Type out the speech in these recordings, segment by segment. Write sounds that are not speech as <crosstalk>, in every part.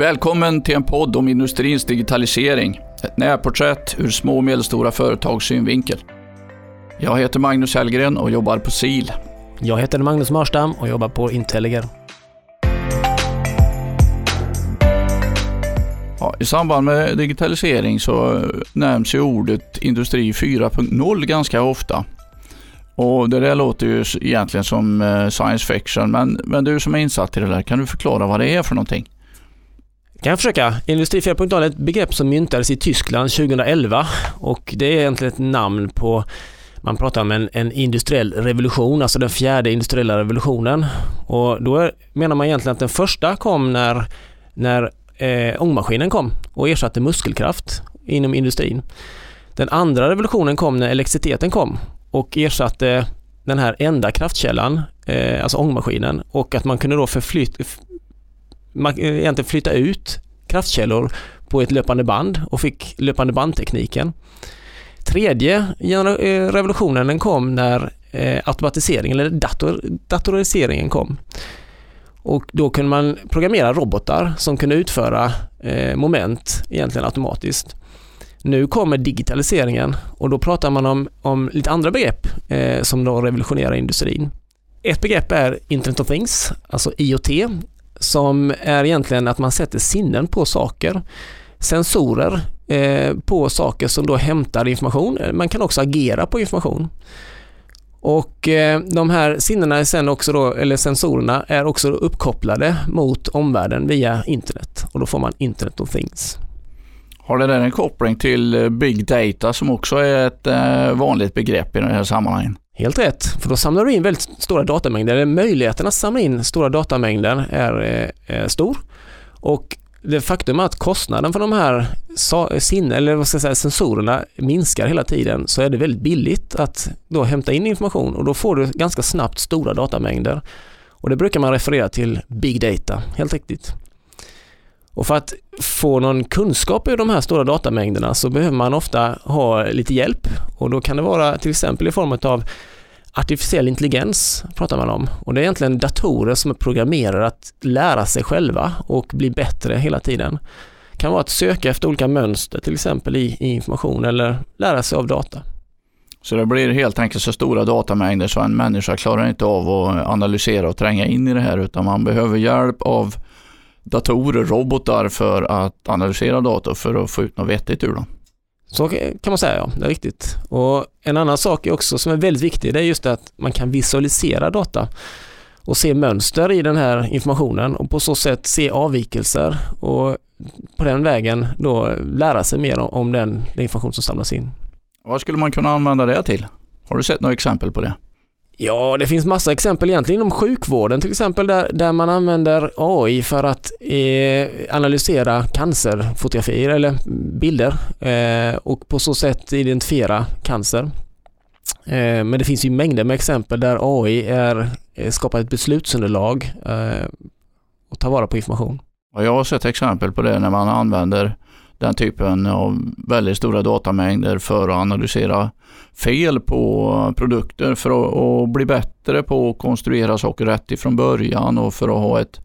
Välkommen till en podd om industrins digitalisering. Ett närporträtt ur små och medelstora företags synvinkel. Jag heter Magnus Hellgren och jobbar på SIL. Jag heter Magnus Marstam och jobbar på Intelliger. Ja, I samband med digitalisering så nämns ju ordet Industri 4.0 ganska ofta. Och det där låter ju egentligen som eh, science fiction, men, men du som är insatt i det där, kan du förklara vad det är för någonting? Kan jag försöka. Industri 4.0 är ett begrepp som myntades i Tyskland 2011 och det är egentligen ett namn på man pratar om en, en industriell revolution, alltså den fjärde industriella revolutionen. Och då är, menar man egentligen att den första kom när, när eh, ångmaskinen kom och ersatte muskelkraft inom industrin. Den andra revolutionen kom när elektriciteten kom och ersatte den här enda kraftkällan, eh, alltså ångmaskinen och att man kunde då förflytta, man, eh, egentligen flytta ut kraftkällor på ett löpande band och fick löpande bandtekniken. Tredje eh, revolutionen den kom när eh, automatiseringen eller dator, datoriseringen kom. Och då kunde man programmera robotar som kunde utföra eh, moment egentligen automatiskt. Nu kommer digitaliseringen och då pratar man om, om lite andra begrepp eh, som då revolutionerar industrin. Ett begrepp är Internet of Things, alltså IoT, som är egentligen att man sätter sinnen på saker. Sensorer eh, på saker som då hämtar information. Man kan också agera på information. Och eh, de här sinnena är sen också då, eller sensorerna är också uppkopplade mot omvärlden via internet och då får man Internet of Things. Har det där en koppling till eh, Big Data som också är ett eh, vanligt begrepp i det här sammanhanget? Helt rätt, för då samlar du in väldigt stora datamängder. Möjligheten att samla in stora datamängder är eh, eh, stor och det faktum att kostnaden för de här sin, eller vad ska jag säga, sensorerna minskar hela tiden så är det väldigt billigt att då hämta in information och då får du ganska snabbt stora datamängder. Och det brukar man referera till big data, helt riktigt. Och för att få någon kunskap ur de här stora datamängderna så behöver man ofta ha lite hjälp och då kan det vara till exempel i form av artificiell intelligens pratar man om och det är egentligen datorer som är programmerade att lära sig själva och bli bättre hela tiden. Det kan vara att söka efter olika mönster till exempel i, i information eller lära sig av data. Så det blir helt enkelt så stora datamängder så en människa klarar inte av att analysera och tränga in i det här utan man behöver hjälp av datorer, robotar för att analysera data för att få ut något vettigt ur dem. Så kan man säga, ja. Det är riktigt. Och en annan sak också som är väldigt viktig, det är just att man kan visualisera data och se mönster i den här informationen och på så sätt se avvikelser och på den vägen då lära sig mer om den information som samlas in. Vad skulle man kunna använda det till? Har du sett några exempel på det? Ja, det finns massa exempel egentligen inom sjukvården till exempel där, där man använder AI för att eh, analysera cancerfotografier eller bilder eh, och på så sätt identifiera cancer. Eh, men det finns ju mängder med exempel där AI är, eh, skapar ett beslutsunderlag eh, och tar vara på information. Jag har sett exempel på det när man använder den typen av väldigt stora datamängder för att analysera fel på produkter för att, bli bättre på att konstruera saker rätt ifrån början och för att ha ett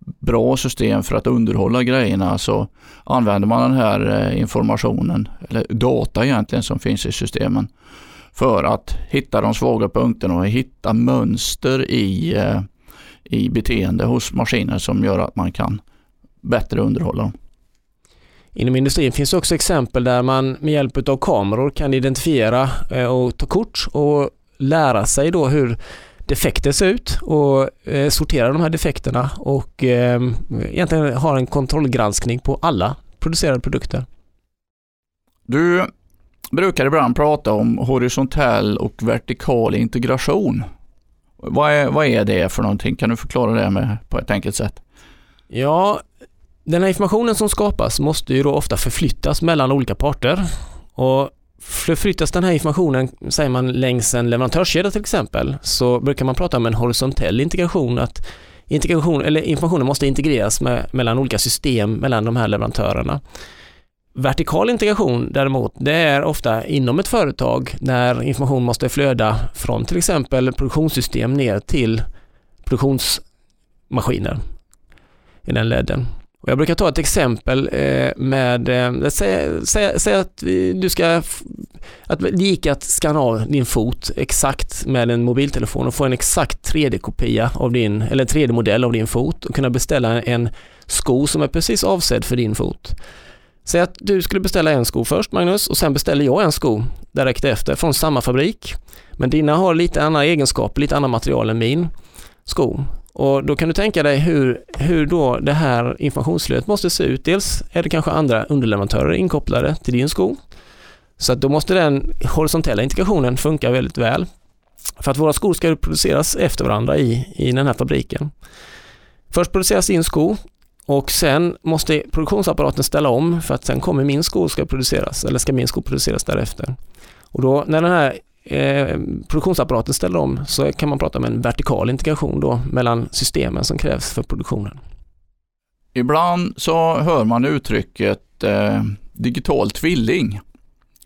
bra system för att underhålla grejerna så använder man den här eh, informationen, eller data egentligen som finns i systemen för att hitta de svaga punkterna och hitta mönster i, eh, i beteende hos maskiner som gör att man kan bättre underhålla dem. Inom industrin finns det också exempel där man med hjälp av kameror kan identifiera eh, och ta kort och lära sig då hur defekter ser ut och eh, sortera de här defekterna och eh, egentligen ha en kontrollgranskning på alla producerade produkter. Du brukar ibland prata om horisontell och vertikal integration. Vad är, vad är det för någonting? Kan du förklara det med, på ett enkelt sätt? Ja, den här informationen som skapas måste ju då ofta förflyttas mellan olika parter. Och förflyttas den här informationen, säger man längs en leverantörskedja till exempel, så brukar man prata om en horisontell integration, att integration, eller informationen måste integreras med, mellan olika system mellan de här leverantörerna. Vertikal integration däremot, det är ofta inom ett företag när information måste flöda från till exempel produktionssystem ner till produktionsmaskiner i den ledden. Och jag brukar ta ett exempel eh, med, eh, säg, säg, säg att du ska, att det gick att skanna av din fot exakt med en mobiltelefon och få en exakt 3D-kopia av din, eller 3D-modell av din fot och kunna beställa en sko som är precis avsedd för din fot. Säg att du skulle beställa en sko först Magnus och sen beställer jag en sko direkt efter från samma fabrik. Men dina har lite andra egenskaper, lite andra material än min sko. Och då kan du tänka dig hur, hur då det här informationsflödet måste se ut. Dels är det kanske andra underleverantörer inkopplade till din sko. Så att då måste den horisontella integrationen funka väldigt väl. För att våra skor ska produceras efter varandra i, i den här fabriken. Först produceras din sko och sen måste produktionsapparaten ställa om för att sen kommer min sko ska produceras, eller ska min sko produceras därefter. Och då när den här eh, produktionsapparaten ställer om så kan man prata om en vertikal integration då mellan systemen som krävs för produktionen. Ibland så hör man uttrycket eh, digital tvilling.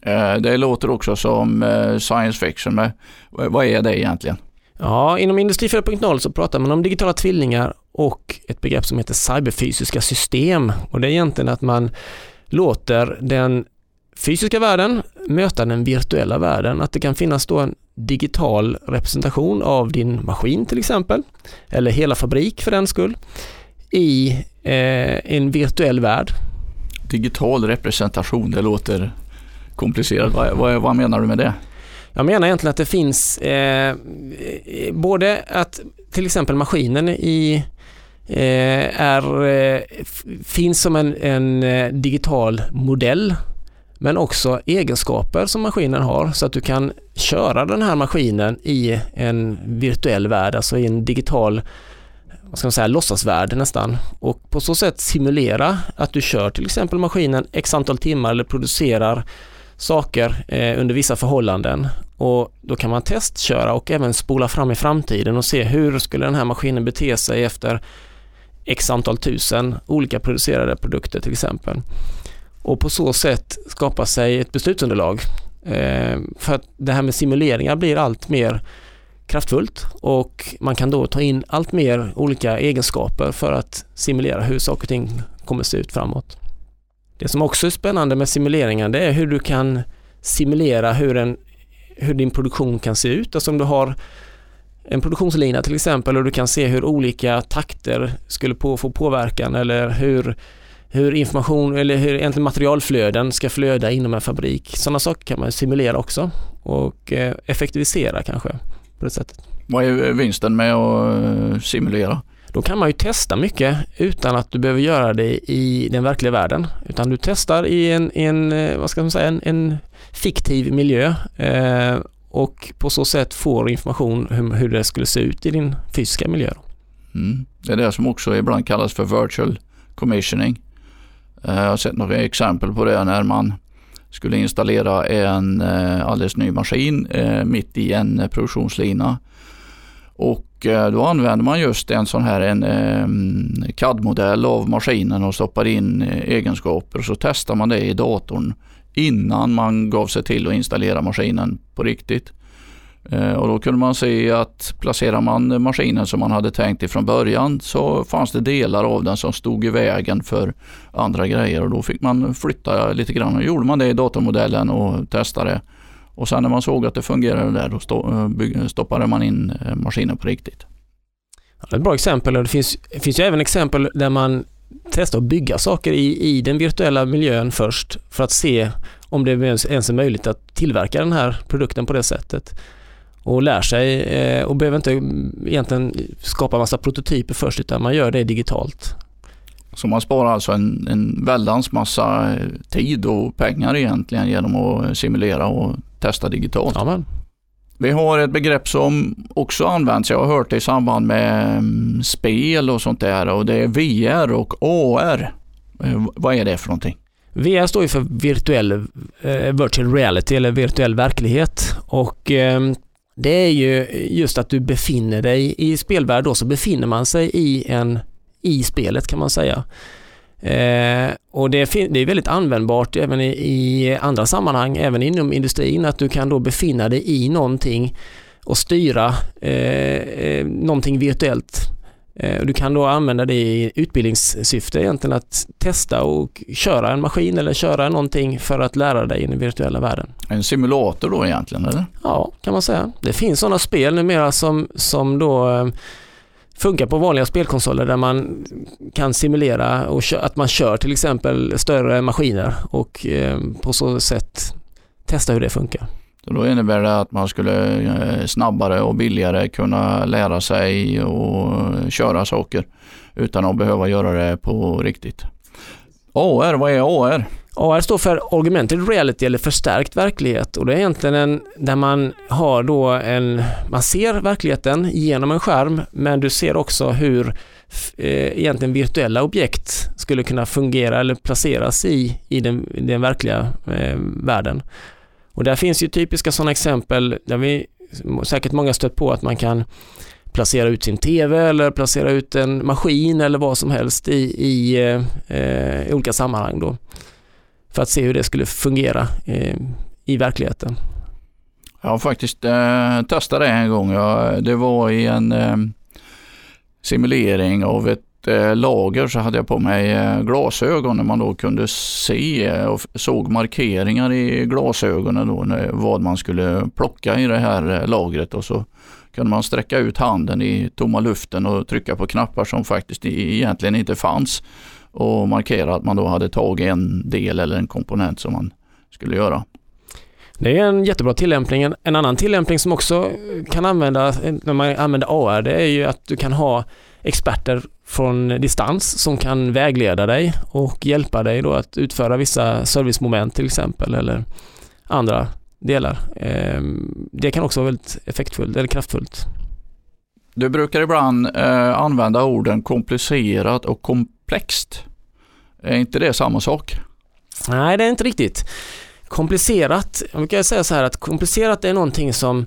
Eh, det låter också som eh, science fiction, men vad är det egentligen? Ja, inom Industri 4.0 så pratar man om digitala tvillingar och ett begrepp som heter cyberfysiska system. Och det är egentligen att man låter den fysiska världen möta den virtuella världen. Att det kan finnas då en digital representation av din maskin till exempel, eller hela fabrik för den skull, i eh, en virtuell värld. Digital representation, det låter komplicerat. Vad, vad, vad menar du med det? Jag menar egentligen att det finns eh, både att till exempel maskinen i eh, är, eh, finns som en, en eh, digital modell men också egenskaper som maskinen har så att du kan köra den här maskinen i en virtuell värld, alltså i en digital vad ska man säga, låtsasvärld nästan och på så sätt simulera att du kör till exempel maskinen x antal timmar eller producerar saker eh, under vissa förhållanden och då kan man testköra och även spola fram i framtiden och se hur skulle den här maskinen bete sig efter x antal tusen olika producerade produkter till exempel. Och på så sätt skapa sig ett beslutsunderlag. Eh, för att det här med simuleringar blir allt mer kraftfullt och man kan då ta in allt mer olika egenskaper för att simulera hur saker och ting kommer se ut framåt. Det som också är spännande med simuleringar det är hur du kan simulera hur, en, hur din produktion kan se ut. Alltså om du har en produktionslina till exempel och du kan se hur olika takter skulle på, få påverkan eller hur, hur information eller hur egentligen materialflöden ska flöda inom en fabrik. Sådana saker kan man simulera också och eh, effektivisera kanske på det sättet. Vad är vinsten med att eh, simulera? Då kan man ju testa mycket utan att du behöver göra det i den verkliga världen. Utan du testar i en, en eh, vad ska man säga, en, en fiktiv miljö eh, och på så sätt får information hur, hur det skulle se ut i din fysiska miljö. Mm. Det är det som också ibland kallas för virtual commissioning. Eh, jag har sett några exempel på det när man skulle installera en eh, alldeles ny maskin eh, mitt i en produktionslina. Och då använder man just en sån här en CAD-modell av maskinen och stoppar in egenskaper och så testar man det i datorn innan man gav sig till att installera maskinen på riktigt. Eh, och då kunde man se att placerar man maskinen som man hade tänkt ifrån början så fanns det delar av den som stod i vägen för andra grejer och då fick man flytta lite grann. Och gjorde man det i datormodellen och testade. Och sen när man såg att det fungerade där då eh, stoppade man in eh, maskinen på riktigt. Ja, det är ett bra exempel och det finns, det finns ju även exempel där man testar att bygga saker i, i den virtuella miljön först för att se om det ens är möjligt att tillverka den här produkten på det sättet. Och lär sig eh, och behöver inte egentligen skapa massa prototyper först utan man gör det digitalt. Så man sparar alltså en, en väldans massa tid och pengar egentligen genom att simulera och testa digitalt. Amen. Vi har ett begrepp som också används, jag har hört det i samband med mm, spel och sånt där och det är VR och AR. Eh, vad är det för någonting? VR står ju för virtuell eh, virtual reality eller virtuell verklighet och eh, det är ju just att du befinner dig i spelvärld då så befinner man sig i en i spelet kan man säga. Eh, och det, det, är väldigt användbart även i, i, andra sammanhang, även inom industrin, att du kan då befinna dig i någonting och styra eh, eh någonting virtuellt du kan då använda det i utbildningssyfte egentligen att testa och köra en maskin eller köra någonting för att lära dig i den virtuella världen. En simulator då egentligen eller? Ja, kan man säga. Det finns sådana spel numera som, som då funkar på vanliga spelkonsoler där man kan simulera och att man kör till exempel större maskiner och på så sätt testa hur det funkar då innebär det att man skulle eh, snabbare och billigare kunna lära sig och köra saker utan att behöva göra det på riktigt. AR, vad är AR? AR står för Augmented Reality eller förstärkt verklighet och det är egentligen en där man har då en, man ser verkligheten genom en skärm men du ser också hur eh, egentligen virtuella objekt skulle kunna fungera eller placeras i, i den, den verkliga eh, världen. Och där finns ju typiska sådana exempel där vi säkert många stött på att man kan placera ut sin TV eller placera ut en maskin eller vad som helst i, i, eh, i olika sammanhang då. För att se hur det skulle fungera eh, i verkligheten. Jag har faktiskt eh, testat det en gång. Jag, det var i en eh, simulering av ett lager så hade jag på mig eh, glasögon när man då kunde se eh, och såg markeringar i glasögonen då vad man skulle plocka i det här eh, lagret och så kunde man sträcka ut handen i tomma luften och trycka på knappar som faktiskt egentligen inte fanns och markera att man då hade tagit en del eller en komponent som man skulle göra. Det är en jättebra tillämpning. En annan tillämpning som också kan användas när man använder AR det är ju att du kan ha experter från distans som kan vägleda dig och hjälpa dig då att utföra vissa servicemoment till exempel eller andra delar. Ehm, det kan också vara väldigt effektfullt eller kraftfullt. Du brukar ibland eh, använda orden komplicerat och komplext. Är inte det samma sak? Nej, det är inte riktigt. Komplicerat, jag brukar säga så här att komplicerat är någonting som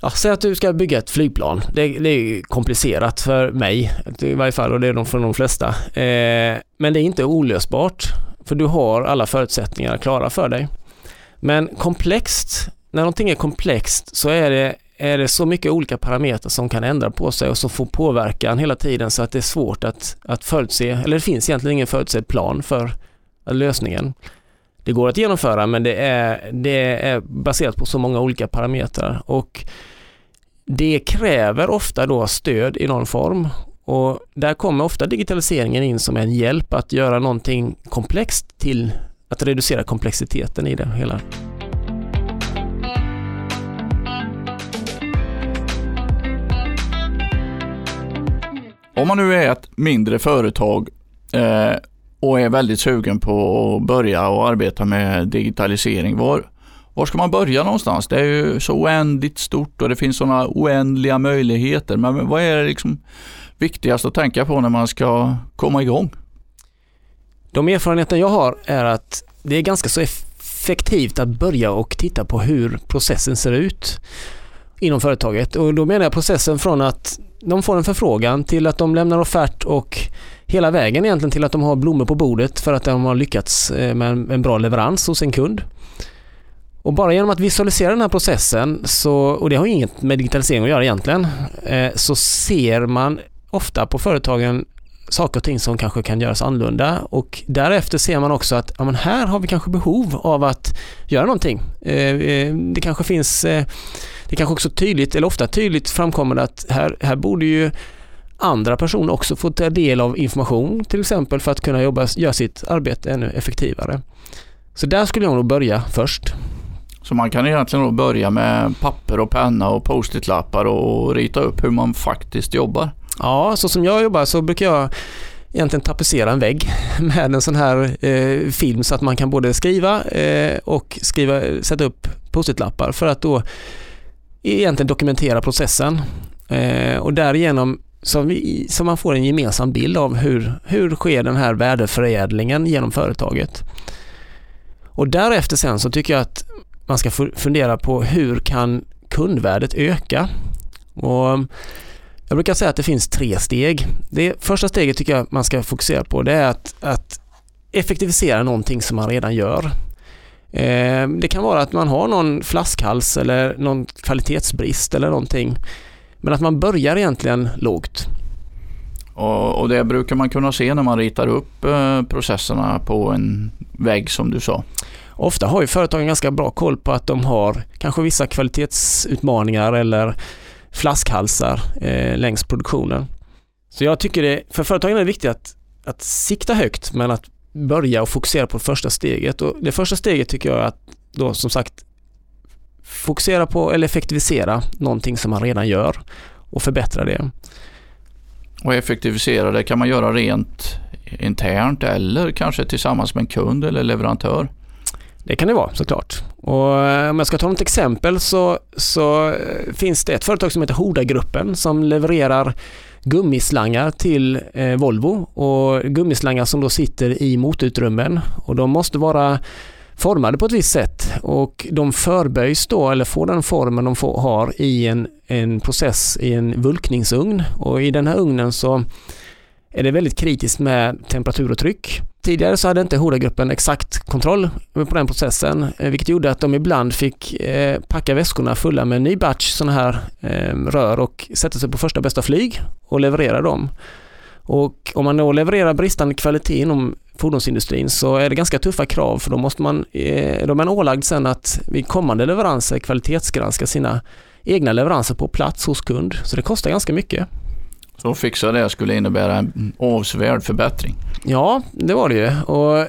Ja, säg att du ska bygga ett flygplan. Det, det, är komplicerat för mig i varje fall och det är de för de flesta. Eh, men det är inte olösbart för du har alla förutsättningar klara för dig. Men komplext, när någonting är komplext så är det, är det så mycket olika parametrar som kan ändra på sig och som får påverkan hela tiden så att det är svårt att, att förutse, eller det finns egentligen ingen förutsedd plan för lösningen. Det går att genomföra men det är, det är baserat på så många olika parametrar och det kräver ofta då stöd i någon form och där kommer ofta digitaliseringen in som en hjälp att göra någonting komplext till att reducera komplexiteten i det hela. Om man nu är ett mindre företag eh, och är väldigt sugen på att börja och arbeta med digitalisering. Var, var ska man börja någonstans? Det är ju så oändligt stort och det finns sådana oändliga möjligheter. Men vad är det liksom viktigast att tänka på när man ska komma igång? De erfarenheter jag har är att det är ganska så effektivt att börja och titta på hur processen ser ut inom företaget. Och då menar jag processen från att de får en förfrågan till att de lämnar offert och hela vägen egentligen till att de har blommor på bordet för att de har lyckats eh, med en bra leverans hos en kund. Och bara genom att visualisera den här processen, så, och det har inget med digitalisering att göra egentligen, eh, så ser man ofta på företagen saker och ting som kanske kan göras annorlunda och därefter ser man också att ja, men här har vi kanske behov av att göra någonting. Eh, det kanske finns, det kanske också tydligt, eller ofta tydligt framkommer att här, här borde ju andra personer också får ta del av information till exempel för att kunna jobba, göra sitt arbete ännu effektivare. Så där skulle jag nog börja först. Så man kan egentligen då börja med papper och penna och post-it-lappar och rita upp hur man faktiskt jobbar? Ja, så som jag jobbar så brukar jag egentligen tapetsera en vägg <laughs> med en sån här eh, film så att man kan både skriva eh, och skriva, sätta upp post-it-lappar för att då egentligen dokumentera processen eh, och därigenom så, vi, så man får en gemensam bild av hur, hur sker den här värdeförädlingen genom företaget. Och därefter sen så tycker jag att man ska fundera på hur kan kundvärdet öka? Och um, jag brukar säga att det finns tre steg. Det första steget tycker jag man ska fokusera på det är att, att effektivisera någonting som man redan gör. Eh, det kan vara att man har någon flaskhals eller någon kvalitetsbrist eller någonting men att man börjar egentligen lågt. Och, det brukar man kunna se när man ritar upp eh, processerna på en vägg som du sa. Ofta har ju företagen ganska bra koll på att de har kanske vissa kvalitetsutmaningar eller flaskhalsar eh, längs produktionen. Så jag tycker det, för företagen är det viktigt att, att sikta högt men att börja och fokusera på första steget. Och det första steget tycker jag är att då som sagt fokusera på eller effektivisera någonting som man redan gör och förbättra det. Och effektivisera det kan man göra rent internt eller kanske tillsammans med en kund eller leverantör. Det kan det vara såklart. Och eh, om jag ska ta något exempel så, så eh, finns det ett företag som heter Hoda-gruppen som levererar gummislangar till eh, Volvo och gummislangar som då sitter i motutrymmen och de måste vara formade på ett visst sätt och de förböjs då eller får den formen de får, har i en, en process i en vulkningsugn och i den här ugnen så är det väldigt kritiskt med temperatur och tryck. Tidigare så hade inte Hoda-gruppen exakt kontroll på den processen, eh, vilket gjorde att de ibland fick eh, packa väskorna fulla med en ny batch sådana här ehm, rör och sätta sig på första bästa flyg och leverera dem. Och om man då levererar bristande kvalitet inom fordonsindustrin så är det ganska tuffa krav för då måste man, då är man ålagd sen att vid kommande leveranser kvalitetsgranska sina egna leveranser på plats hos kund. Så det kostar ganska mycket. Så att fixa det skulle innebära en avsevärd förbättring. Ja, det var det ju. Och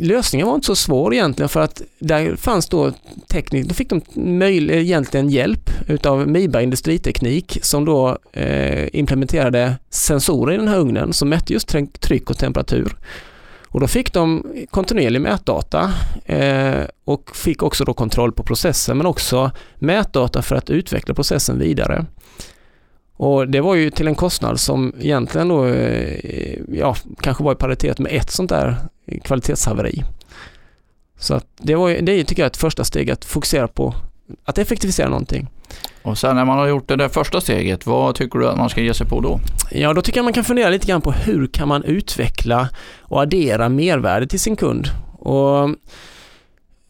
lösningen var inte så svår egentligen för att där fanns då teknik, då fick de möj, egentligen hjälp utav Miba Industriteknik som då eh, implementerade sensorer i den här ugnen som mätte just tryck och temperatur. Och då fick de kontinuerlig mätdata eh, och fick också då kontroll på processen men också mätdata för att utveckla processen vidare. Och det var ju till en kostnad som egentligen då, eh, ja, kanske var i paritet med ett sånt där kvalitetshaveri. Så att det, var, det tycker jag är ett första steg att fokusera på att effektivisera någonting. Och sen när man har gjort det där första steget, vad tycker du att man ska ge sig på då? Ja, då tycker jag man kan fundera lite grann på hur kan man utveckla och addera mervärde till sin kund. Och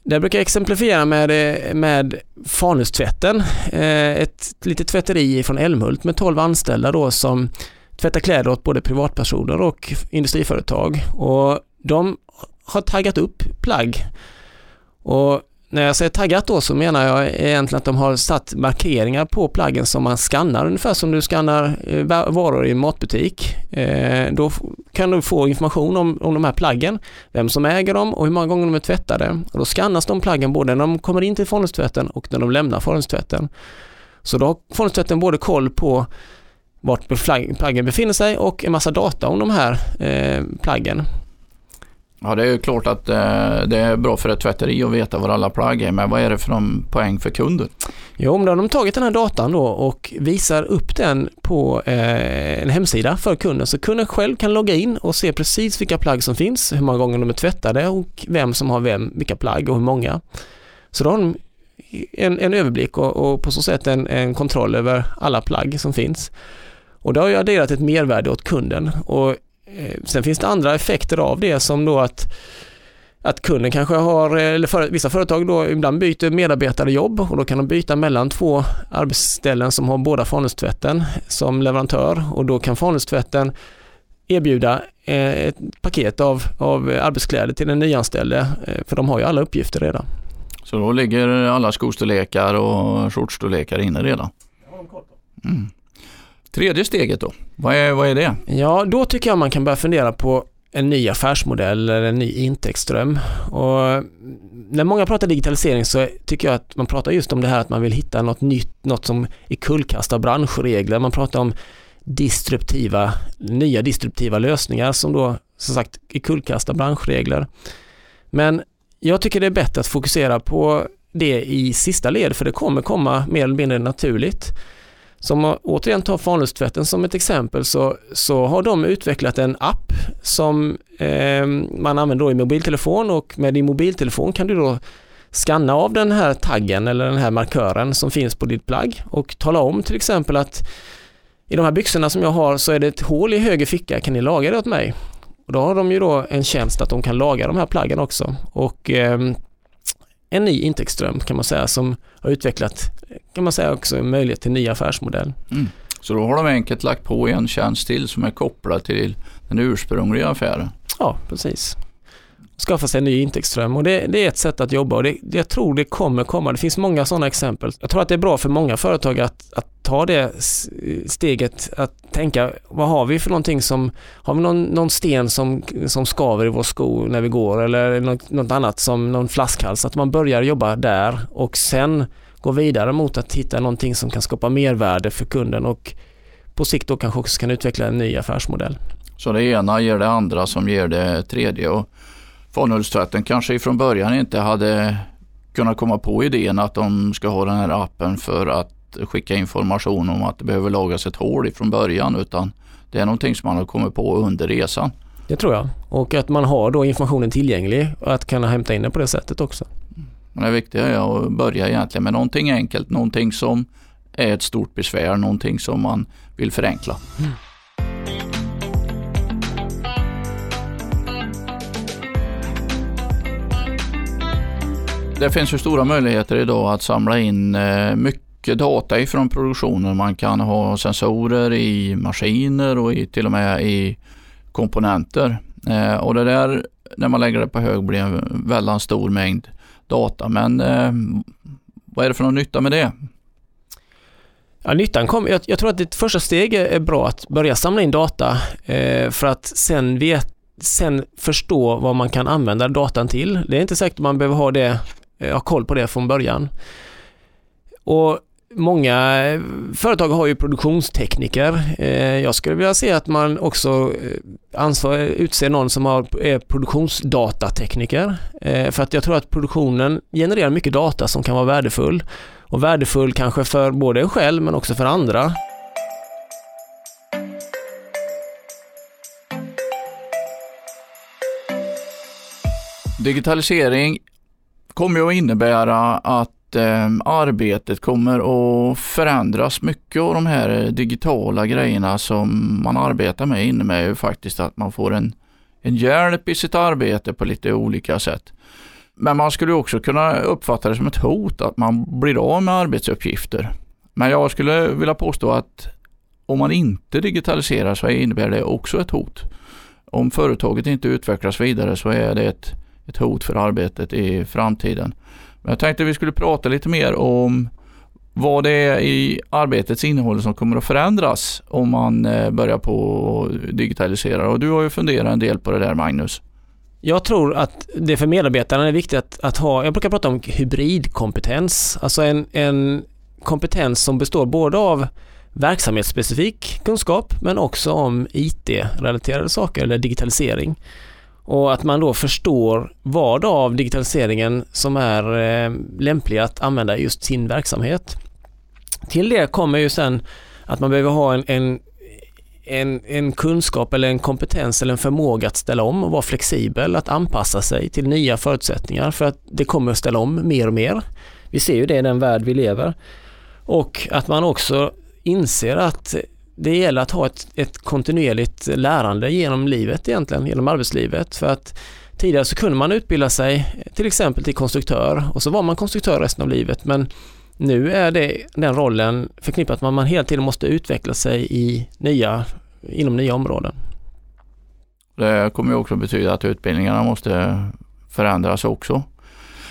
där brukar jag exemplifiera med, med Fanustvätten, eh, ett litet tvätteri från Älmhult med 12 anställda då som tvättar kläder åt både privatpersoner och industriföretag. Och de har taggat upp plagg. Och när jag säger taggat då så menar jag egentligen att de har satt markeringar på plaggen som man skannar, ungefär som du skannar eh, varor i en matbutik. Eh, då kan du få information om, om de här plaggen, vem som äger dem och hur många gånger de är tvättade. Och då skannas de plaggen både när de kommer in till fondstvätten och när de lämnar fondstvätten. Så då har fondstvätten både koll på vart plaggen befinner sig och en massa data om de här eh, plaggen. Ja, det är ju klart att eh, det är bra för ett tvätteri att veta var alla plagg är, men vad är det för någon poäng för kunden? Jo, men då har de tagit den här datan då och visar upp den på eh, en hemsida för kunden, så kunden själv kan logga in och se precis vilka plagg som finns, hur många gånger de är tvättade och vem som har vem, vilka plagg och hur många. Så då har de en, en överblick och, och, på så sätt en, en kontroll över alla plagg som finns. Och det har ju adderat ett mervärde åt kunden och sen finns det andra effekter av det som då att att kunden kanske har, eller för, vissa företag då ibland byter medarbetare jobb och då kan de byta mellan två arbetsställen som har båda Fanustvätten som leverantör och då kan Fanustvätten erbjuda eh, ett paket av, av arbetskläder till den nyanställde eh, för de har ju alla uppgifter redan. Så då ligger alla skostorlekar och skjortstorlekar inne redan? Mm. Tredje steget då, vad är, vad är det? Ja, då tycker jag man kan börja fundera på en ny affärsmodell eller en ny intäktsström. Och när många pratar digitalisering så tycker jag att man pratar just om det här att man vill hitta något nytt, något som är kullkastar branschregler. Man pratar om disruptiva, nya disruptiva lösningar som då som sagt är kullkastar branschregler. Men jag tycker det är bättre att fokusera på det i sista led för det kommer komma mer eller mindre naturligt. Så om man återigen tar Fanlustvätten som ett exempel så, så har de utvecklat en app som eh, man använder i mobiltelefon och med din mobiltelefon kan du då skanna av den här taggen eller den här markören som finns på ditt plagg och tala om till exempel att i de här byxorna som jag har så är det ett hål i höger ficka, kan ni laga det åt mig? Och då har de ju då en tjänst att de kan laga de här plaggen också och eh, en ny intäktsström kan man säga som har utvecklat, kan man säga också, en möjlighet till ny affärsmodell. Mm. Så då har de enkelt lagt på en tjänst till som är kopplad till den ursprungliga affären. Ja, precis. Skaffa sig en ny intäktsström och det, det är ett sätt att jobba och det, jag tror det kommer komma. Det finns många sådana exempel. Jag tror att det är bra för många företag att, att ta det steget att tänka vad har vi för någonting som, har vi någon, någon sten som, som skaver i vår sko när vi går eller något, något annat som någon flaskhals, att man börjar jobba där och sen gå vidare mot att hitta någonting som kan skapa mervärde för kunden och på sikt då kanske också kan utveckla en ny affärsmodell. Så det ena ger det andra som ger det tredje och Fonhullstvätten kanske ifrån början inte hade kunnat komma på idén att de ska ha den här appen för att skicka information om att det behöver lagas ett hål ifrån början utan det är någonting som man har kommit på under resan. Det tror jag. Och att man har då informationen tillgänglig och att kunna hämta in den på det sättet också. Men det viktiga är att börja egentligen med någonting enkelt, någonting som är ett stort besvär, någonting som man vill förenkla. Mm. Det finns ju stora möjligheter idag att samla in eh, mycket data ifrån produktionen. Man kan ha sensorer i maskiner och i, till och med i komponenter. Eh, och det där, när man lägger det på hög, blir en väldigt stor mängd data. Men eh, vad är det för någon nytta med det? Ja, nyttan kom, jag, jag, tror att ditt första steg är bra att börja samla in data eh, för att sen, vet, sen förstå vad man kan använda datan till. Det är inte säkert att man behöver ha det Eh, ha koll på det från början. Och Många eh, företag har ju produktionstekniker. Eh, jag skulle vilja se att man också eh, ansvar, utser någon som är produktionsdatatekniker. För att jag tror att produktionen genererar mycket data som kan vara värdefull. Och värdefull kanske för både en själv men också för andra. Digitalisering kommer ju att innebära att Eh, arbetet kommer att förändras. Mycket av de här eh, digitala grejerna som man arbetar med innebär ju faktiskt att man får en, en hjälp i sitt arbete på lite olika sätt. Men man skulle också kunna uppfatta det som ett hot att man blir av med arbetsuppgifter. Men jag skulle vilja påstå att om man inte digitaliserar så innebär det också ett hot. Om företaget inte utvecklas vidare så är det ett ett hot för arbetet i framtiden. Jag tänkte vi skulle prata lite mer om vad det är i arbetets innehåll som kommer att förändras om man eh, börjar på digitalisera. Och du har ju funderat en del på det där Magnus. Jag tror att det för medarbetarna är viktigt att, att ha, jag brukar prata om hybridkompetens, alltså en, en kompetens som består både av verksamhetsspecifik kunskap men också om IT-relaterade saker eller digitalisering. Och att man då förstår vad av digitaliseringen som är eh, lämplig att använda i just sin verksamhet. Till det kommer ju sen att man behöver ha en, en, en, en kunskap eller en kompetens eller en förmåga att ställa om och vara flexibel, att anpassa sig till nya förutsättningar för att det kommer att ställa om mer och mer. Vi ser ju det i den värld vi lever. Och att man också inser att det gäller att ha ett, ett kontinuerligt lärande genom livet egentligen, genom arbetslivet. För att tidigare så kunde man utbilda sig till exempel till konstruktör och så var man konstruktör resten av livet men nu är det den rollen förknippat med att man hela tiden måste utveckla sig i nya, inom nya områden. Det kommer ju också betyda att utbildningarna måste förändras också.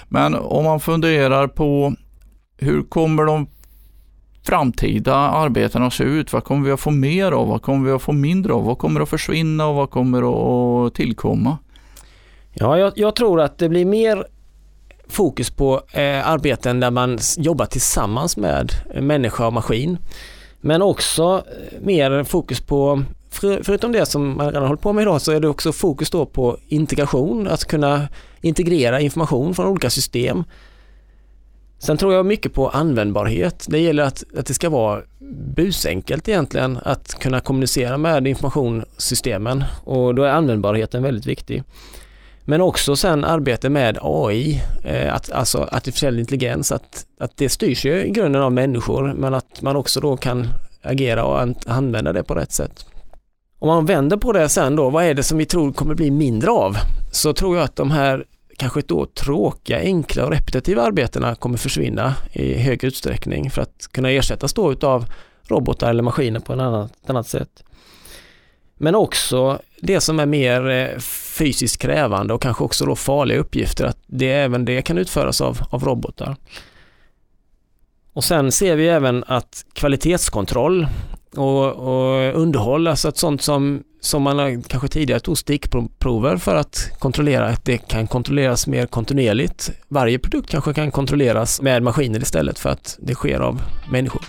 Men om man funderar på hur kommer de framtida arbetena se ut? Vad kommer vi att få mer av? Vad kommer vi att få mindre av? Vad kommer att försvinna och vad kommer att tillkomma? Ja, jag, jag tror att det blir mer fokus på eh, arbeten där man jobbar tillsammans med människa och maskin. Men också eh, mer fokus på, för, förutom det som man redan håller på med idag, så är det också fokus då på integration, att kunna integrera information från olika system Sen tror jag mycket på användbarhet. Det gäller att, att det ska vara busenkelt egentligen att kunna kommunicera med informationssystemen och då är användbarheten väldigt viktig. Men också sen arbete med AI, eh, att, alltså artificiell intelligens, att, att det styrs ju i grunden av människor men att man också då kan agera och använda det på rätt sätt. Om man vänder på det sen då, vad är det som vi tror kommer bli mindre av? Så tror jag att de här kanske då tråkiga, enkla och repetitiva arbetena kommer försvinna i hög utsträckning för att kunna ersättas då utav robotar eller maskiner på ett annat, ett annat sätt. Men också det som är mer eh, fysiskt krävande och kanske också då farliga uppgifter, att det, även det kan utföras av, av robotar. Och sen ser vi även att kvalitetskontroll och, och underhåll, alltså ett sånt som, som man kanske tidigare tog stickprover för att kontrollera att det kan kontrolleras mer kontinuerligt. Varje produkt kanske kan kontrolleras med maskiner istället för att det sker av människor.